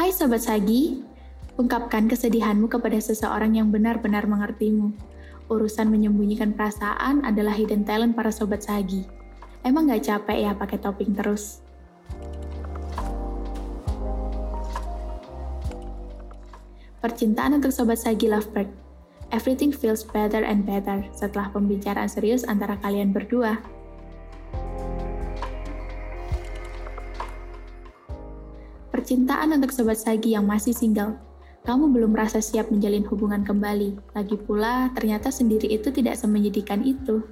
Hai Sobat Sagi, ungkapkan kesedihanmu kepada seseorang yang benar-benar mengertimu. Urusan menyembunyikan perasaan adalah hidden talent para Sobat Sagi. Emang gak capek ya pakai topping terus? Percintaan untuk Sobat Sagi Lovebird. Everything feels better and better setelah pembicaraan serius antara kalian berdua. Percintaan untuk sobat Sagi yang masih single. Kamu belum merasa siap menjalin hubungan kembali. Lagi pula, ternyata sendiri itu tidak semenyedihkan itu.